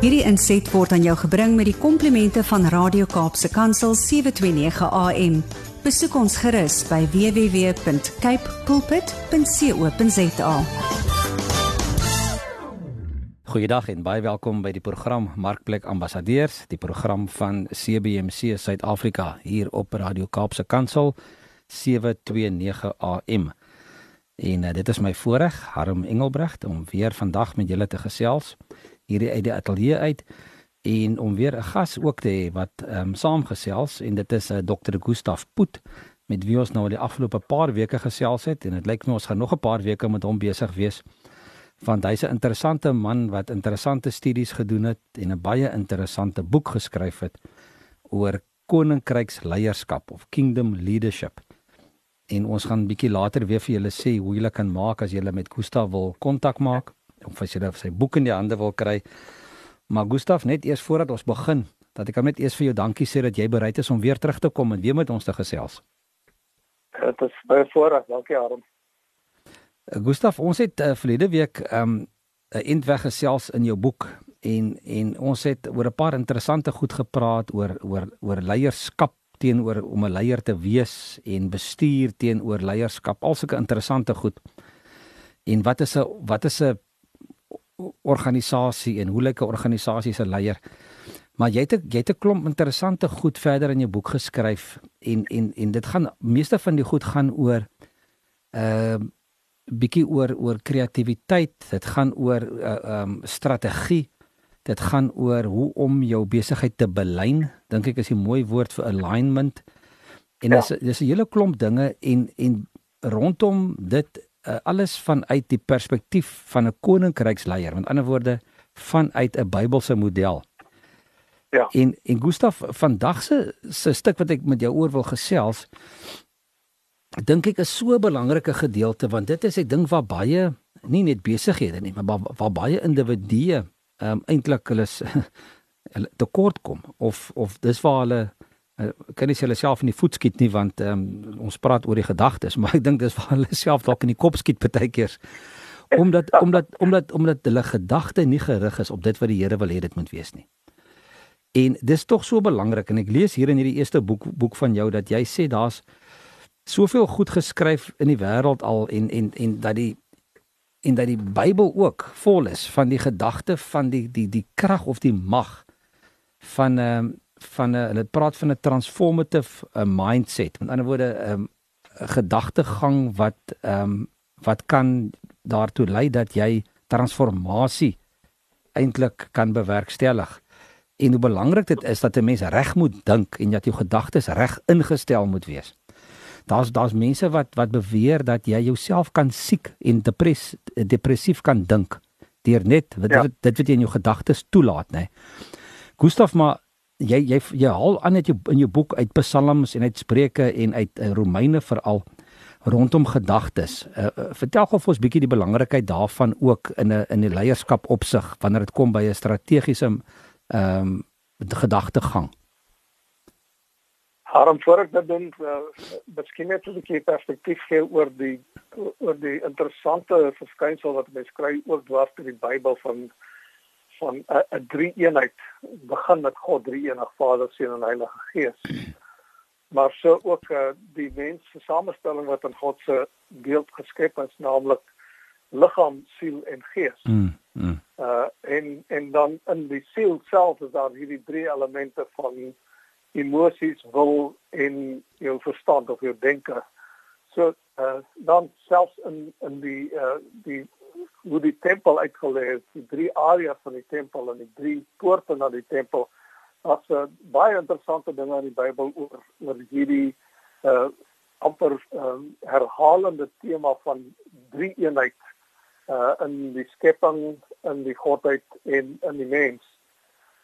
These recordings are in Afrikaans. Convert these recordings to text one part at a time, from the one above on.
Hierdie inset word aan jou gebring met die komplimente van Radio Kaapse Kansel 729 AM. Besoek ons gerus by www.cape pulpit.co.za. Goeiedag en baie welkom by die program Markplek Ambassadeurs, die program van CBC Suid-Afrika hier op Radio Kaapse Kansel 729 AM. En uh, dit is my voorreg, Harm Engelbrecht, om weer vandag met julle te gesels hierdie uit die ateljee uit en om weer 'n gas ook te hê wat ehm um, saamgesels en dit is 'n uh, Dr. Gustaf Poot met wie ons nou die afgelope paar weke gesels het en dit lyk my ons gaan nog 'n paar weke met hom besig wees want hy's 'n interessante man wat interessante studies gedoen het en 'n baie interessante boek geskryf het oor koninkryksleierskap of kingdom leadership en ons gaan bietjie later weer vir julle sê hoe julle kan maak as julle met Gustaf wil kontak maak of as julle sy boek in die hande wil kry. Maar Gustaf, net eers voordat ons begin, dat ek net eers vir jou dankie sê dat jy bereid is om weer terug te kom en weer met ons te gesels. Dit is baie voorreg, dankie Aaron. Uh, Gustaf, ons het uh, verlede week 'n um, 'n eindweg gesels in jou boek en en ons het oor 'n paar interessante goed gepraat oor oor oor leierskap teenoor om 'n leier te wees en bestuur teenoor leierskap. Al sulke interessante goed. En wat is 'n wat is 'n organisasie en hoe lyk 'n organisasie se leier? Maar jy het jy het 'n klomp interessante goed verder in jou boek geskryf en en en dit gaan meeste van die goed gaan oor ehm uh, bietjie oor oor kreatiwiteit. Dit gaan oor ehm uh, um, strategie. Dit gaan oor hoe om jou besigheid te belyn. Dink ek is 'n mooi woord vir alignment. En dis ja. dis 'n hele klomp dinge en en rondom dit uh, alles vanuit die perspektief van 'n koninkryksleier, met ander woorde vanuit 'n Bybelse model. Ja. En en Gustaf vandag se se stuk wat ek met jou oor wil gesels, dink ek is so 'n belangrike gedeelte want dit is 'n ding waar baie nie net besighede nie, maar waar, waar baie individue ehm um, eintlik hulle tekort kom of of dis waar hulle kan nie hulle self in die voet skiet nie want um, ons praat oor die gedagtes maar ek dink dis waar hulle self dalk in die kop skiet baie keer omdat omdat omdat omdat hulle gedagte nie gerig is op dit wat die Here wil hê dit moet wees nie. En dis tog so belangrik en ek lees hier in hierdie eerste boek boek van jou dat jy sê daar's soveel goed geskryf in die wêreld al en en en dat die en dat die Bybel ook vol is van die gedagte van die die die krag of die mag van ehm um, van 'n hulle praat van 'n transformative uh, mindset. Met ander woorde, 'n um, gedagtegang wat ehm um, wat kan daartoe lei dat jy transformasie eintlik kan bewerkstellig. En hoe belangrik dit is dat 'n mens reg moet dink en dat jou gedagtes reg ingestel moet wees. Daar's daar's mense wat wat beweer dat jy jouself kan siek en depres, depressief kan dink deur net wat ja. dit, dit wat jy in jou gedagtes toelaat, nê. Gustaf maar jy jy jy haal aan net jou in jou boek uit psalms en uit spreuke en uit uh, Romeine veral rondom gedagtes. Uh, uh, vertel gou vir ons bietjie die belangrikheid daarvan ook in 'n in die leierskap opsig wanneer dit kom by 'n strategiese ehm um, gedagtegang. Haarom voor ek dit doen, uh, miskien net 'n bietjie perspektief gee oor die oor die interessante verskynsel wat mens kry ook dwars deur die Bybel van van 'n drie eenheid begin met God drie enig Vader, Seun en Heilige Gees. Maar so ook uh, die mens se samestelling wat in God se beeld geskep is, naamlik liggaam, siel en gees. Mm, mm. Uh en en dan in die siel self is daar hierdie drie elemente van emosies, wil en jou verstand of jou denke. So uh dan selfs in in die uh die hoe die tempel uitgelê is, die drie areas van die tempel en die drie poorte na die tempel. Daar's uh, baie interessante dinge in die Bybel oor oor hierdie uh amper uh, herhalende tema van drie eenheid uh in die skepping, in die godheid en in die mens.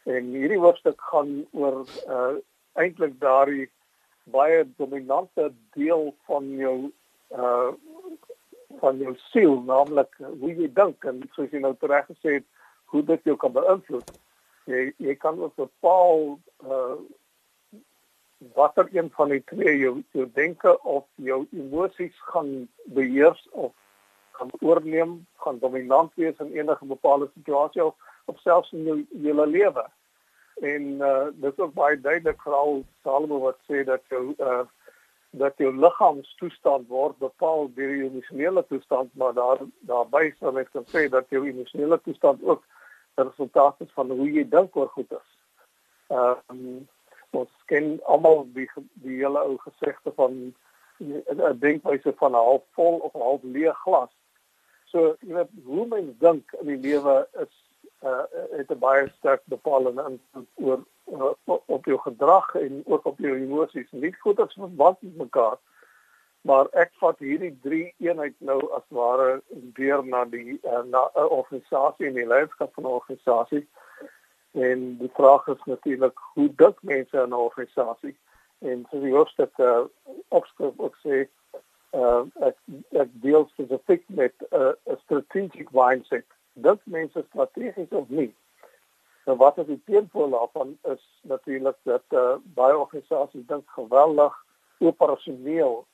En hierdie hoofstuk gaan oor uh eintlik daardie baie dominante deel van jou uh van jou siel, naamlik hoe jy dink en soos jy nou reg gesê het, hoe dit jou kan beïnvloed. Jy jy kan ook bepaal uh watter een van die twee jou jou denke of jou emosies gaan beheers of gaan oorneem, gaan dominant wees in enige bepaalde situasie of, of selfs in jou hele lewe. En uh dit is ook baie duidelik veral Salomo wat sê dat jou uh dat jou liggaamstoestand word bepaal deur jou emosionele toestand, maar daar daarbey sal ek kan sê dat jou emosionele toestand ook 'n resultaat is van hoe jy dink oor goed is. Ehm um, ons ken almal die die hele ou gesegde van 'n denkwyse van 'n half vol of half leeg glas. So jy weet hoe mens dink in die lewe is uh het 'n baie sterk bepalende invloed oor op jou gedrag en ook op jou emosies. Nie goed as wat met mekaar. Maar ek vat hierdie drie eenheid nou as ware weer na die uh, na 'n organisasie en die leierskap van 'n organisasie. En die vraag is natuurlik hoe dink mense in 'n organisasie? en so die hoofstuk uh, opskrif ook sê uh, ek ek deel spesifiek met 'n uh, strategic mindset dink mense strategies of nie nou wat is die teenvoor daarvan? Is natuurlik dat uh, baie organisasies dink geweldig operasioneel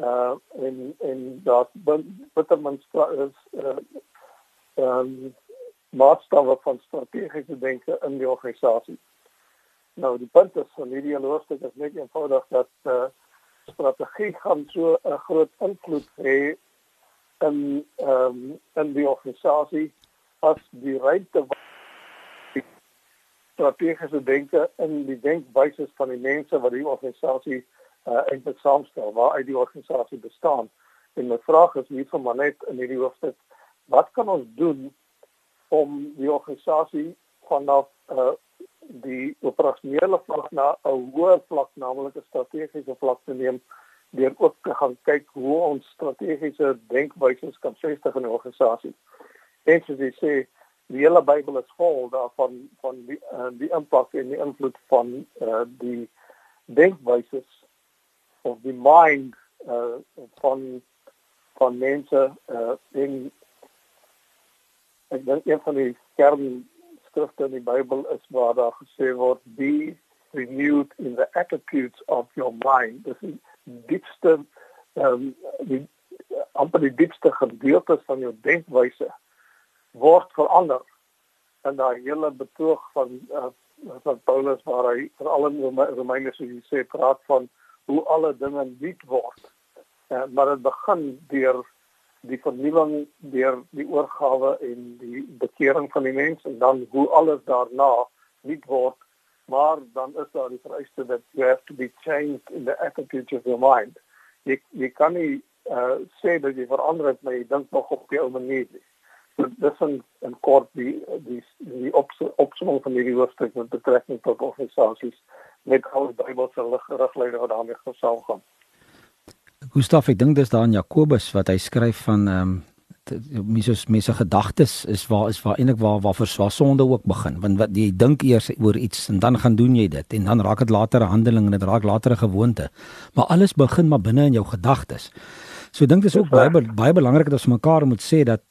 uh en en dat bitter mens is uh um maatstawwe van strategiese denke in die organisasie Nou die punt is van hierdie hoofstuk is net eenvoudig dat uh, strategie gaan so 'n groot invloed hê in ehm um, in die organisasie as die ruimte strategiese denke in die denkwyse van die mense wat die organisasie uh, eintlik saamstel waar uit die organisasie bestaan. En my vraag is hier van net in hierdie hoofstuk wat kan ons doen om die organisasie vanaf uh, die operasionele vlak na 'n hoër vlak, naamlik 'n strategiese vlak te neem, deur ook te gaan kyk hoe ons strategiese denkwyse kan vestig in 'n organisasie. En soos jy sê, die hele Bybel is vol daarvan van die uh, die impak en die invloed van uh, die denkwyse of die mind uh, van van mense uh, in ek dink een van die kern skrifte in die Bybel is waar daar gesê word be renewed in the attitudes of your mind. Dis die diepste um, die amper die diepste gedeeltes van jou denkwyse word verander. En daai hele betoog van uh, van Paulus waar hy veral in Romeine soos jy sê praat van hoe alle dinge nuut word. Uh, maar dit begin deur die vernuwing deur die oorgawe en die bekering van die mens en dan hoe alles daarna nuut word maar dan is daar die vereiste dat you have to be changed in the attitude of your mind jy jy kan nie uh, sê dat jy verander het maar jy dink nog op jou manier nie so dis 'n 'n kort die die die opsomming van hierdie hoofstuk met betrekking tot organisasies met al die Bybelse riglyne wat daarmee gesaamgaan Gustaf, ek dink dis daar in Jakobus wat hy skryf van ehm um, mense mense gedagtes is waar is waar eintlik waar waar vir sonde ook begin. Want wat jy dink eers oor iets en dan gaan doen jy dit en dan raak dit later 'n handeling en dit raak later 'n gewoonte. Maar alles begin maar binne in jou gedagtes. So ek dink dit is ook baie baie belangrik dat ons mekaar moet sê dat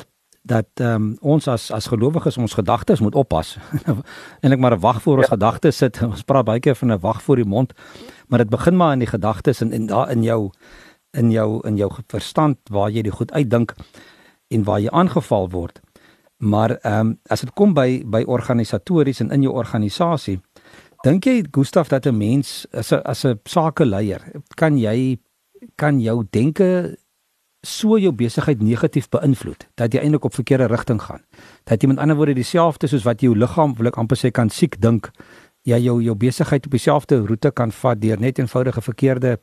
dat ehm um, ons as as gelowiges ons gedagtes moet oppas en ek maar 'n wag voor ons ja. gedagtes sit ons praat baie keer van 'n wag voor die mond maar dit begin maar in die gedagtes en en daar in jou in jou in jou verstand waar jy die goed uitdink en waar jy aangeval word. Maar ehm um, as dit kom by by organisatories en in jou organisasie, dink jy Gustaf dat 'n mens as 'n as 'n sakeleier, kan jy kan jou denke so jou besigheid negatief beïnvloed dat jy eintlik op verkeerde rigting gaan. Dat jy met ander woorde dieselfde soos wat jou liggaam wil ek amper sê kan siek dink, jy jou jou besigheid op dieselfde roete kan vat deur net eenvoudige verkeerde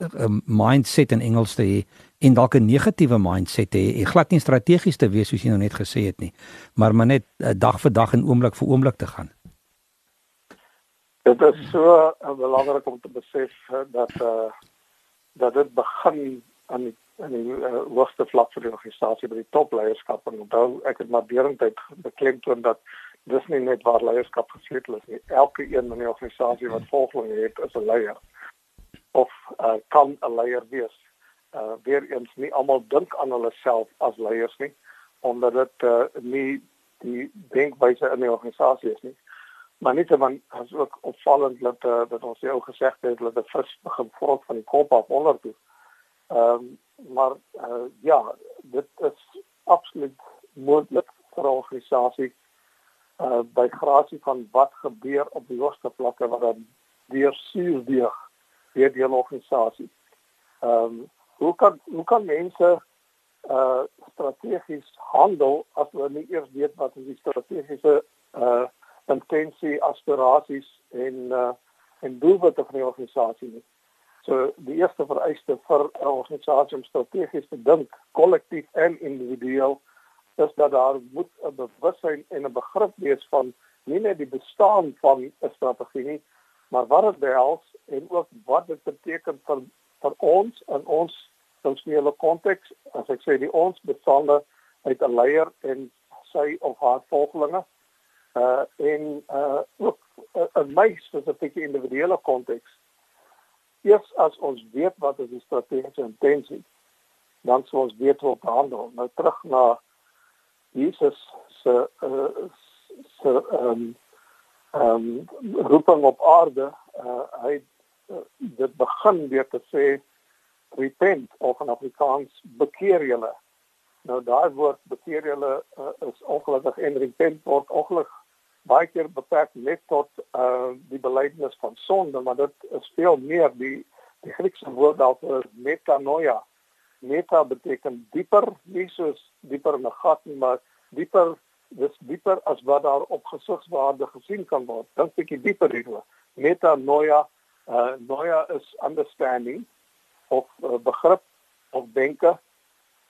'n mindset in Engels te hê en dalk 'n negatiewe mindset te hê en glad nie strategies te wees soos jy nou net gesê het nie, maar maar net uh, dag vir dag en oomblik vir oomblik te gaan. Dit is so uh, belangrik om te besef uh, dat uh, dat dit begin aan die aan die uh, hoogste vlak van die organisasie by die topleierskap en onthou ek het maar deurentyd beklemtoon dat dis nie net waar leierskap gesleutel is nie. Elke een in die organisasie wat volgelinge het, is 'n leier of uh, kan 'n leier wees. Uh weer eens nie almal dink aan hulle self as leiers nie omdat dit uh, nie die denkwyse in die organisasie is nie. Maar net dan as ook opvallend dat uh, dat ons jou gesê het dat die vis begin vrot van die kop af onder toe. Ehm um, maar uh, ja, dit is absoluut moontlik vir organisasie uh by grasie van wat gebeur op die hoogste vlakke wat dan deur suurdeeg deur die organisasie. Ehm um, hoe kan hoe kan mense uh strategies handel as hulle nie eers weet wat is die strategiese uh intensie aspirasies en uh en doelwitte van die organisasie nie. So die eerste vereiste vir 'n organisasie om strategies te dink, kollektief en individueel, is dat daar moet 'n bewussyn en 'n begrip wees van nie net die bestaan van 'n strategie nie, maar wat dit behels en ook wat dit beteken vir vir ons in ons funksionele konteks. As ek sê die ons bestaan uit 'n leier en sy of haar volgelinge uh en uh ook 'n my spesifieke individuele konteks eers as ons weet wat is die strategiese intensie dan sou ons weet hoe behandel. Nou terug na Jesus se uh, se ehm um, ehm um, roeping op aarde. Uh, hy uh, dit begin deur te sê repent of in Afrikaans bekeer julle. Nou daai woord bekeer julle uh, is ongelukkig en repent word ongelukkig baie keer beperk net tot uh die belydenis van sonde, maar dit is veel meer die die Griekse woord daarvoor is metanoia. Meta beteken dieper, nie soos dieper in 'n gat nie, maar dieper, dis dieper as wat daar op gesigswaarde gesien kan word. Dink 'n bietjie dieper hieroor. Metanoia, uh noia is understanding of uh, begrip of denke.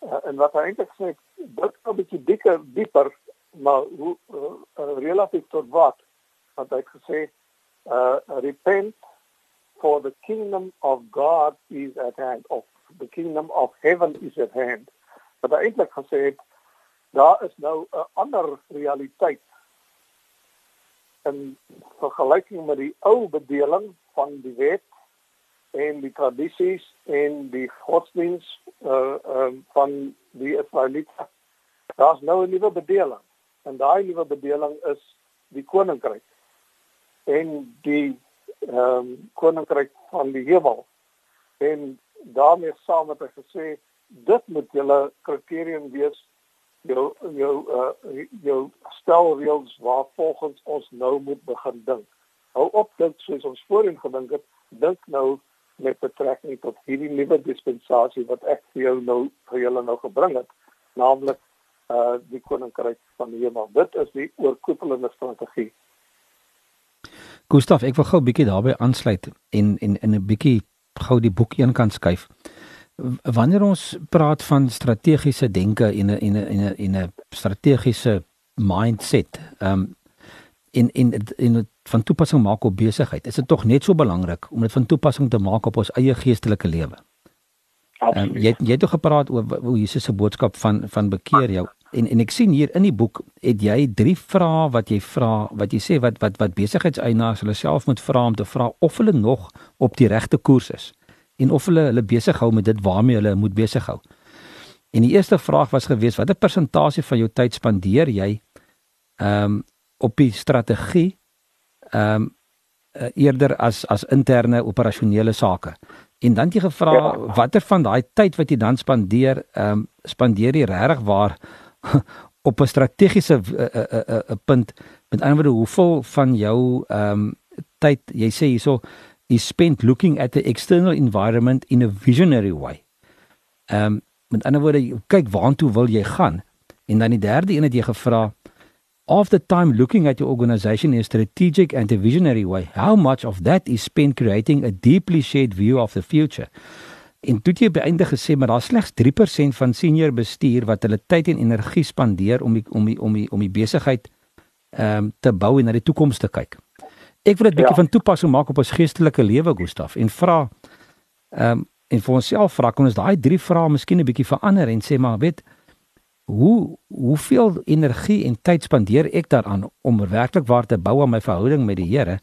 Uh, en wat hy eintlik sê, dit is 'n bietjie dieper, dieper maar hoe uh, relatief tot wat? Want hy het gesê uh repent for the kingdom of god is at hand of the kingdom of heaven is at hand. Wat hy eintlik gesê het daar is nou 'n ander realiteit in vergelyking met die ou bedeling van die wet en die tradisies en die godsdiens uh, uh van die Israeliete daar's nou 'n nuwe bedeling en daai nuwe bedeling is die koninkryk en die ehm um, koninkryk van die hemel. En daarmee saam het hy gesê dit moet julle kriterium wees jou jou uh, jou stelreëls waar volgens ons nou moet begin dink. Hou op dit soos ons voorheen gedink het dink nou met betrekking tot hierdie nuwe dispensasie wat ek vir jou nou vir julle nou gebring het naamlik uh die koninkryk van die hemel. Dit is die oorkoepelende strategie. Gustaf, ek wil gou 'n bietjie daarbey aansluit en en in 'n bietjie gou die boek een kan skuif. Wanneer ons praat van strategiese denke en 'n en 'n en 'n en 'n strategiese mindset, ehm um, in in in van toepassing maak op besigheid, is dit tog net so belangrik om dit van toepassing te maak op ons eie geestelike lewe. Um, jy jy het toch gepraat oor hoe Jesus se boodskap van van bekeer jou en en ek sien hier in die boek het jy drie vrae wat jy vra wat jy sê wat wat wat besigheidseienaars hulle self moet vra om te vra of hulle nog op die regte koers is en of hulle hulle besig hou met dit waarmee hulle moet besig hou. En die eerste vraag was gewees watter persentasie van jou tyd spandeer jy ehm um, op die strategie ehm um, eerder as as interne operasionele sake. En dan jy gevra ja. watter van daai tyd wat jy dan spandeer, ehm um, spandeer jy regtig waar op 'n strategiese 'n uh, uh, uh, uh, punt. Met ander woorde, hoeveel van jou ehm um, tyd jy sê hierso is spent looking at the external environment in a visionary way. Ehm um, met ander woorde, kyk waartoe wil jy gaan? En dan die derde een het jy gevra of the time looking at your organization in a strategic and a visionary way, how much of that is spent creating a deeply shared view of the future? En toe jy beëindig gesê maar daar slegs 3% van senior bestuur wat hulle tyd en energie spandeer om die, om die, om die, om die besigheid ehm um, te bou en na die toekoms te kyk. Ek wil dit bietjie ja. van toepassing maak op ons geestelike lewe Gustaf en vra ehm um, en vir onsself vra kon ons daai drie vrae miskien 'n bietjie verander en sê maar weet hoe hoeveel energie en tyd spandeer ek daaraan om werklik waar te bou aan my verhouding met die Here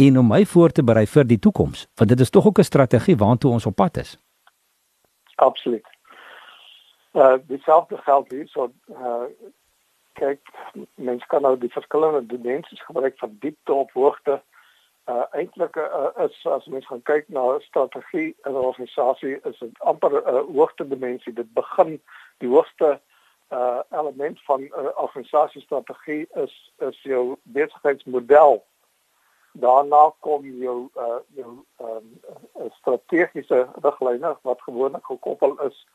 en om my voor te berei vir die toekoms? Want dit is tog ook 'n strategie waartoe ons op pad is. Absoluut. Uh dieselfde geld hier so uh kyk mens kan nou die verskillende dimensies gebruik van diepte op hoogte. Uh eintlik uh, is as mens gaan kyk na strategie in 'n organisasie is dit amper 'n uh, hoogste dimensie. Dit begin die hoogste uh element van 'n uh, organisasiestrategie is is jou besigheidsmodel. Daarna kom jou uh jou um, strategiese riglyne wat gewoonlik gekoppel is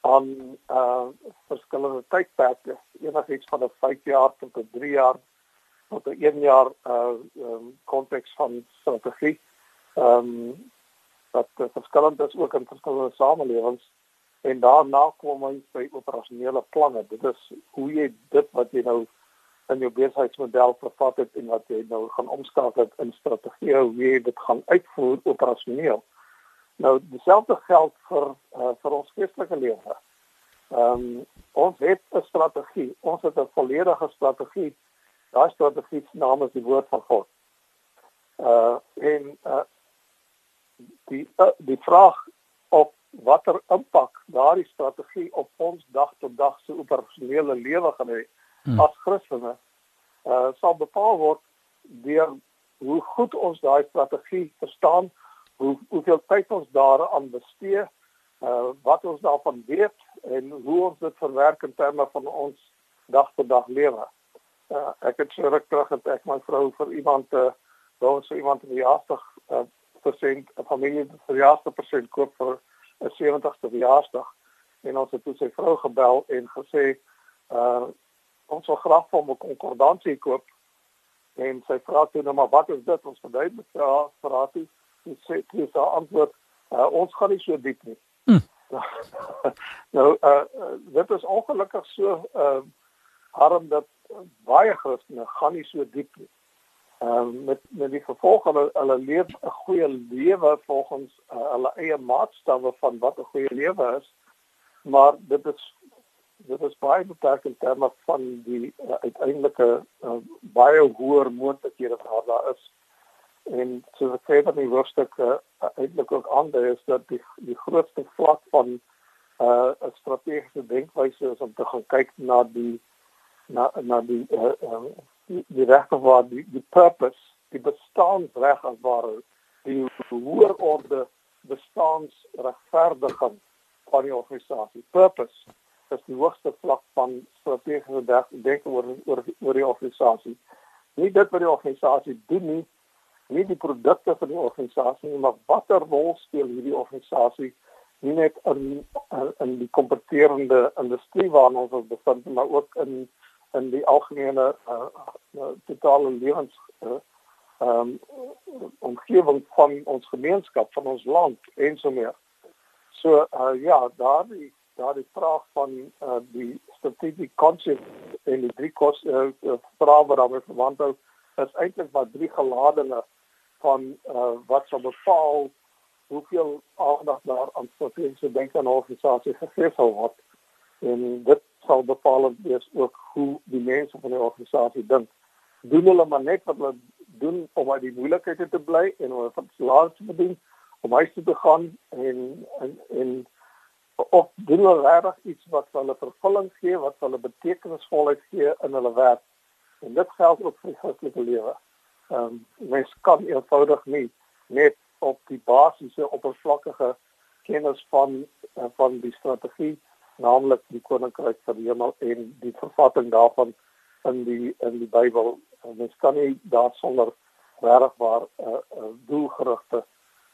aan uh verskillende tydperke. Enigiets van 'n 5 jaar tot 'n 3 jaar tot 'n 1 jaar uh um, konteks van strategie ehm um, wat verskillend is ook in verskillende samelewings en daarna kom ons by operasionele planne dit is hoe jy dit wat jy nou in jou besigheidsmodel vervat het en wat jy nou gaan omskakel in strategie hoe jy dit gaan uitvoer operasioneel. Nou dieselfde geld vir uh, vir ons geestelike lewe. Ehm um, ons het 'n strategie. Ons het 'n volledige strategie. Daai strategie se naam is die woord van God. Uh en uh die uh, die vraag op watter impak daardie strategie op ons dag tot dag se operasionele lewe gaan hê hmm. as Christene uh, sal bepaal word deur hoe goed ons daai strategie verstaan, hoe hoeveel tyd ons daaraan bestee, uh, wat ons daarvan weet en hoe ons dit verwerk in terme van ons dag tot dag lewe. Uh, ek het so ruk terug het ek my vrou vir iemand uh, wou so iemand in die jaarsdag uh, persent 'n familie vir jaarsdag persent koop vir 'n 70ste verjaarsdag en ons het toe sy vrou gebel en gesê uh ons wil graag vir 'n konkordansie koop. En sy vra toe nou maar wat is dit? Ons verduidelik vir haar vir haar toe sy sê sy antwoord uh, ons gaan nie so diep nie. Hm. nou uh, dit is ongelukkig so uh, harm dat baie Christene gaan nie so diep nie um, met met die gevolg hulle hulle leef 'n goeie lewe volgens uh, hulle eie maatstawwe van wat 'n goeie lewe is maar dit is dit is baie beperk in terme van die uh, uiteindelike uh, baie hoër moontlikhede wat daar is. En so wat sê dat die hoofstuk uh, eintlik ook ander is dat die die grootste vlak van 'n uh, strategiese denkwyse is om te gaan kyk na die na na die uh, um, die, die regte waar die die purpose, die bestaansreg as ware, die hoër orde bestaansregverdiging van die organisasie. Purpose is die hoogste vlak van strategiese denke oor oor oor die organisasie. Nie dit wat die organisasie doen nie, nie die produkte van die organisasie nie, maar watter rol speel hierdie organisasie nie net in in, in die kompeterende industrie waarin ons ons bevind, maar ook in in die algemene uh, uh, totale lewens uh, um omgewing van ons gemeenskap, van ons land en so meer. So uh, ja, daardie daar die vraag van uh, die strategic concept en die drie kos uh, vrae wat daarmee verwant hou is eintlik maar drie geladene van uh, wat sou bepaal hoeveel aandag daar aan strategiese denke en organisasie gegee sal word en dit sal bepaal wees ook hoe die mense van die organisasie dink doen hulle maar net wat hulle doen om uit die moeilikhede te bly en om van salaris te verdien om huis toe te gaan en en en of doen hulle regtig iets wat hulle vervulling gee, wat hulle betekenisvolheid gee in hulle werk. En dit geld ook vir die Christelike lewe. Ehm um, mens kan eenvoudig nie net op die basiese oppervlakkige kennis van uh, van die strategie, naamlik die koninkryk van die hemel en die vervatting daarvan in die in die Bybel. Uh, mens kan nie daarsonder regtig waar 'n uh, uh, doelgerigte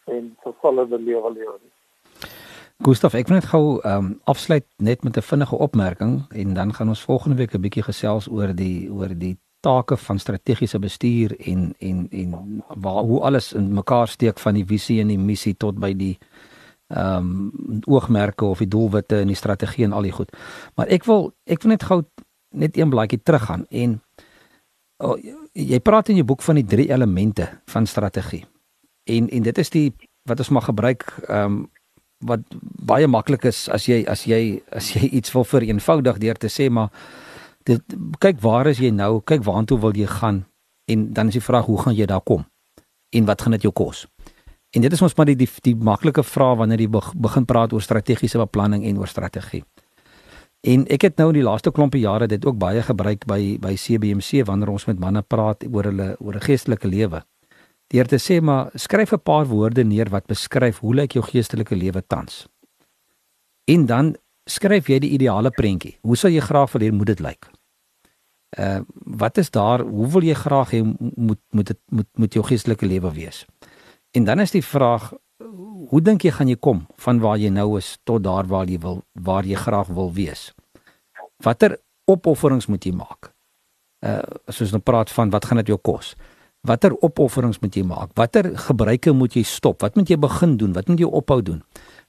en vervullende lewe lewe nie. Gustaf, ek wil net gou ehm um, afsluit net met 'n vinnige opmerking en dan gaan ons volgende week 'n bietjie gesels oor die oor die take van strategiese bestuur en en en waar hoe alles in mekaar steek van die visie en die missie tot by die ehm um, oogmerke of die doelwitte en die strategie en al die goed. Maar ek wil ek wil net gou net een blaadjie teruggaan en oh, jy praat in jou boek van die drie elemente van strategie. En en dit is die wat ons maar gebruik ehm um, wat baie maklik is as jy as jy as jy iets wil vereenvoudig deur te sê maar dit kyk waar is jy nou kyk waartoe wil jy gaan en dan is die vraag hoe gaan jy daar kom en wat gaan dit jou kos en dit is ons maar die die, die maklike vraag wanneer jy begin praat oor strategiese beplanning en oor strategie en ek het nou in die laaste klompie jare dit ook baie gebruik by by CBMC wanneer ons met manne praat oor hulle oor 'n geestelike lewe deur te sê maar skryf 'n paar woorde neer wat beskryf hoe lyk jou geestelike lewe tans. En dan skryf jy die ideale prentjie. Hoe sou jy graag wil hê moet dit lyk? Uh wat is daar? Hoe wil jy graag hê moet moet dit moet moet jou geestelike lewe wees? En dan is die vraag hoe dink jy gaan jy kom van waar jy nou is tot daar waar jy wil waar jy graag wil wees? Watter opofferings moet jy maak? Uh soos nou praat van wat gaan dit jou kos? Watter opofferings moet jy maak? Watter gebruike moet jy stop? Wat moet jy begin doen? Wat moet jy ophou doen?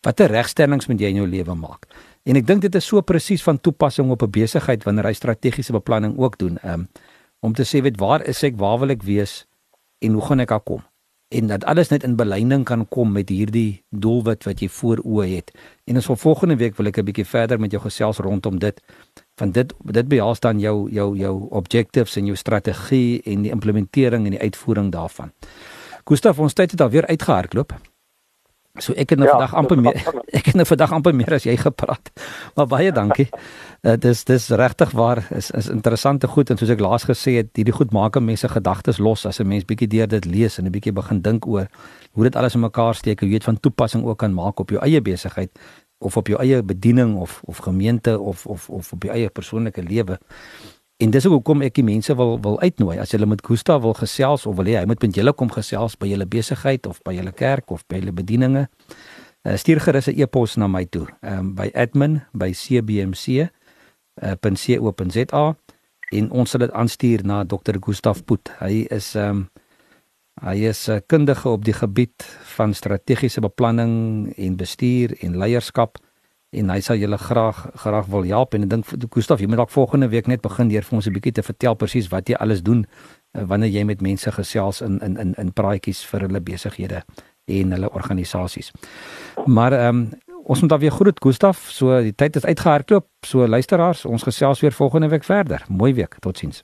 Watter regstellings moet jy in jou lewe maak? En ek dink dit is so presies van toepassing op 'n besigheid wanneer hy strategiese beplanning ook doen. Um, om te sê weet waar is ek, waar wil ek wees en hoe gaan ek daar kom? En dat alles net in belyding kan kom met hierdie doelwit wat jy voor oë het. En ons volgende week wil ek 'n bietjie verder met jou gesels rondom dit. Van dit dit behels dan jou jou jou objectives en jou strategie en die implementering en die uitvoering daarvan. Gustaf, ons tyd het alweer uitgehardloop. So ek het nou ja, vandag amper meer ek het nou vandag amper meer as jy gepraat. Maar baie dankie. Uh, dis dis regtig waar is is interessante goed en soos ek laas gesê het, hierdie goed maak mense gedagtes los as 'n mens bietjie deur dit lees en 'n bietjie begin dink oor hoe dit alles in mekaar steek, jy weet van toepassing ook kan maak op jou eie besigheid of op jou eie bediening of of gemeente of of of op jou eie persoonlike lewe. En dis hoekom ek die mense wil wil uitnooi as hulle met Gustav wil gesels of wil hê hy moet met julle kom gesels by julle besigheid of by julle kerk of by julle bedieninge. Uh, stuur gerus 'n e-pos na my toe um, by admin@cbmc.co.za uh, en ons sal dit aanstuur na Dr. Gustav Poot. Hy is um, hy is 'n kundige op die gebied van strategiese beplanning en bestuur en leierskap en hy sal julle graag graag wil help en ek dink Gustaf jy moet dalk volgende week net begin deur vir ons 'n bietjie te vertel presies wat jy alles doen uh, wanneer jy met mense gesels in in in in praatjies vir hulle besighede en hulle organisasies. Maar ehm um, ons moet dan weer groet Gustaf, so die tyd is uitgehardloop. So luisteraars, ons gesels weer volgende week verder. Mooi week. Totsiens.